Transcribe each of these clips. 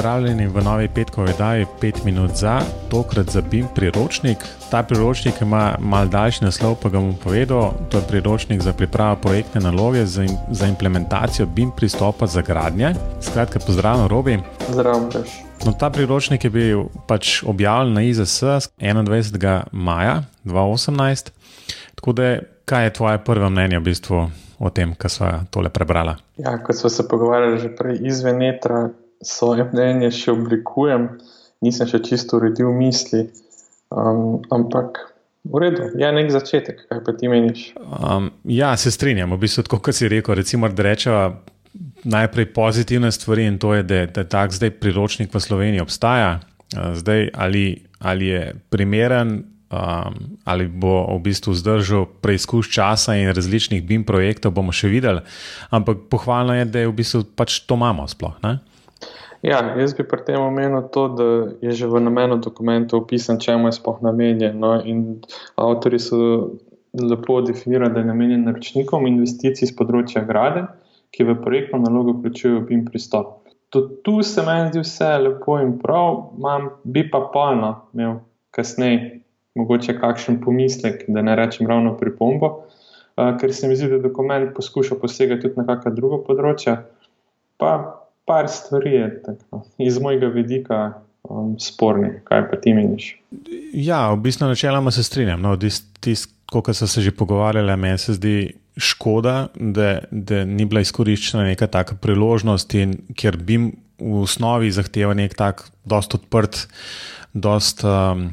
pozdravljeni v novi petkovi oddaji 5 minut za, tokrat za BIM priročnik. Ta priročnik ima mal daljši naslov, pa ga bom povedal. To je priročnik za pripravo projektne naloge za, za implementacijo BIM pristopa za gradnje. Skratka, pozdravljen, Robi. Zdravo, Brž. No, ta priročnik je bil pač objavljen na IZS 21. maja 2018. Tako da, kaj je tvoje prvo mnenje v bistvu o tem, kar smo tole prebrali? Ja, kot smo se pogovarjali že prej izven etra, svoje mnenje še oblikujem, nisem še čisto uredil misli, um, ampak v redu, je nek začetek, kaj pa ti meniš. Um, ja, se strinjam, v bistvu, kot si rekel, recimo, da rečemo najprej pozitivne stvari in to je, da, da tak zdaj priročnik v Sloveniji obstaja. Uh, zdaj, ali, ali je primeren. Um, ali bo v bistvu zdržal preizkus časa in različnih BIM projektov, bomo še videli. Ampak pohvalno je, da je v bistvu pač to imamo. Sploh, Ja, jaz bi pri tem omenil to, da je že v namenu dokumentu opisan, čemu je sploh namenjen. No? Avtori so lepo definirali, da je namenjen naročnikom investicij z področja grade, ki v projektno nalogo vključujejo BIM pristop. To, tu se meni zdi vse lepo in prav, imam, bi pa polno imel kasneje, mogoče kakšen pomislek, da ne rečem ravno pripombo, uh, ker se mi zdi, da dokument poskuša posegati tudi na kakšna druga področja. Pa par stvari je tako, iz mojega vidika um, sporni. Kaj pa ti meniš? Ja, v bistvu načeloma se strinjam. No, Kot so se že pogovarjali, meni se zdi škoda, da, da ni bila izkoriščena neka taka priložnost, in, ker bi v osnovi zahteval nek tak, dost odprt, dost. Um,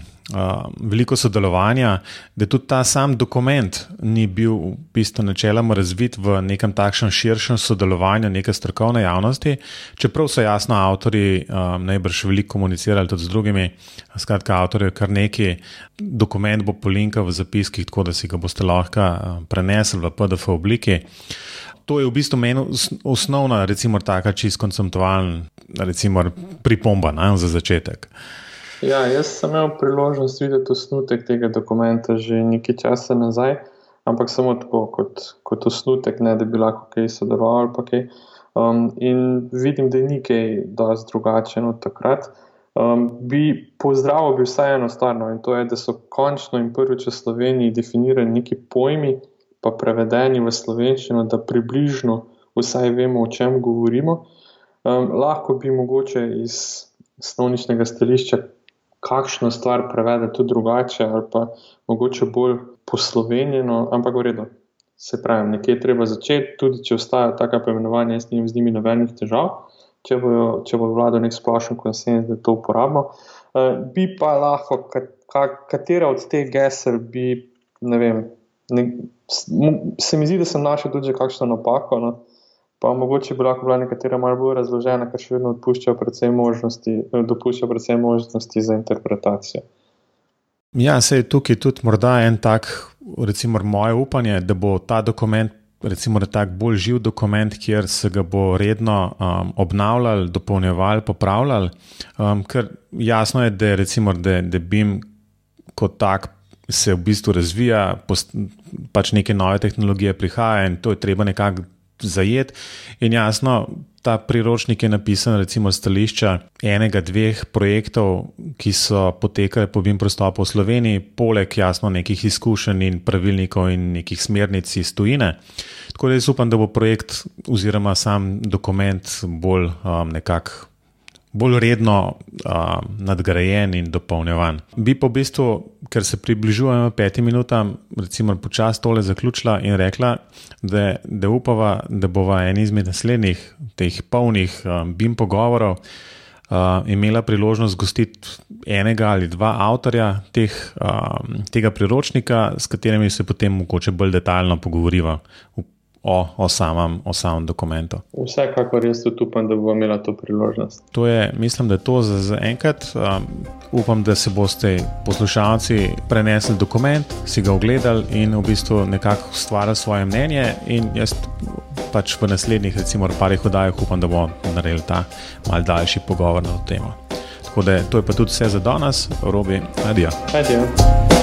veliko sodelovanja, da tudi ta sam dokument ni bil v bistvu načeloma razvit v nekem takšnem širšem sodelovanju neke strokovne javnosti, čeprav so jasno avtori um, najbrž veliko komunicirali tudi z drugimi, skratka, avtorje kar neki. Dokument bo polinka v zapiskih, tako da si ga boste lahko prenesli v PDF obliki. To je v bistvu meni osnovna, recimo, taka čist konceptualna, pripomba na, za začetek. Ja, jaz sem imel priložnost videti osnutek tega dokumenta že nekaj časa nazaj, ampak samo tako kot, kot osnutek, ne da bi lahko kaj sodeloval. Kaj. Um, in vidim, da je nekaj dosti drugače od takrat. Um, bi pozdravil bi vsaj eno stvar, no, in to je, da so končno in prvič v Sloveniji definirani neki pojmi, pa prevedeni v slovenščino, da približno vsaj vemo, o čem govorimo. Um, lahko bi mogoče iz slovničnega stališča kakšno stvar prevede tudi drugače, ali pa mogoče bolj poslovenjeno, ampak v redu. Se pravi, nekje je treba začeti, tudi če ostaja taka pojmenovanja, jaz nimam z njimi nobenih težav, če bo, če bo vladal nek splošen konsens, da to uporabimo. Uh, bi pa lahko, katera od teh gesel bi, ne vem, ne, se mi zdi, da sem našel tudi kakšno napako. No? Pa mogoče bi lahko bila nekatera malo bolj razložena, ker še vedno dopuščajo predvsem možnosti, dopuščajo predvsem možnosti za interpretacijo. Ja, se je tukaj tudi morda en tak, recimo, moje upanje, da bo ta dokument. Recimo, da je tako bolj živ dokument, kjer se ga bo redno um, obnavljal, dopolnjeval, popravljal. Um, ker jasno je, da, recimo, da, da BIM kot tak se v bistvu razvija, pač neke nove tehnologije prihajajo in to je treba nekako zajet. In jasno, ta priročnik je napisan, recimo, stališča enega, dveh projektov, ki so potekali po BIM prostopu v Sloveniji, poleg jasno nekih izkušenj in pravilnikov in nekih smernic iz tujine. Tako da jaz upam, da bo projekt oziroma sam dokument bolj um, nekako bolj redno uh, nadgrajen in dopolnjevan. Bi pa v bistvu, ker se približujemo petim minutam, recimo počasi tole zaključila in rekla, da, da upava, da bova en izmed naslednjih teh polnih um, BIM pogovorov. Uh, imela priložnost gostiti enega ali dva avtorja teh, um, tega priročnika, s katerimi se potem mogoče bolj detaljno pogovoriva o, o, samem, o samem dokumentu. Vsekakor jaz tudi upam, da bo imela to priložnost. To je, mislim, da je to za, za enkrat. Um, upam, da se boste poslušalci prenesli dokument, si ga ogledali in v bistvu nekako ustvarili svoje mnenje. In jaz pač v naslednjih, recimo, parih oddajah upam, da bomo naredili ta mal daljši pogovor na to temo. Tako da to je pa tudi vse za danes, robi, adijo. Adijo.